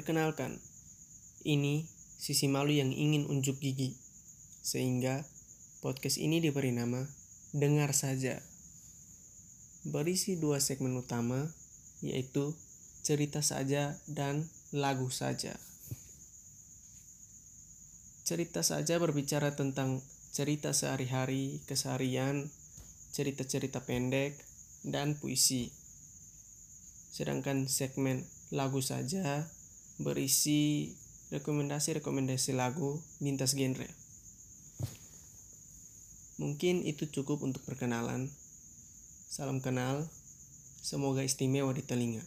Perkenalkan, ini sisi malu yang ingin unjuk gigi. Sehingga podcast ini diberi nama Dengar Saja. Berisi dua segmen utama, yaitu cerita saja dan lagu saja. Cerita saja berbicara tentang cerita sehari-hari, keseharian, cerita-cerita pendek, dan puisi. Sedangkan segmen lagu saja berisi rekomendasi-rekomendasi lagu lintas genre. Mungkin itu cukup untuk perkenalan. Salam kenal, semoga istimewa di telinga.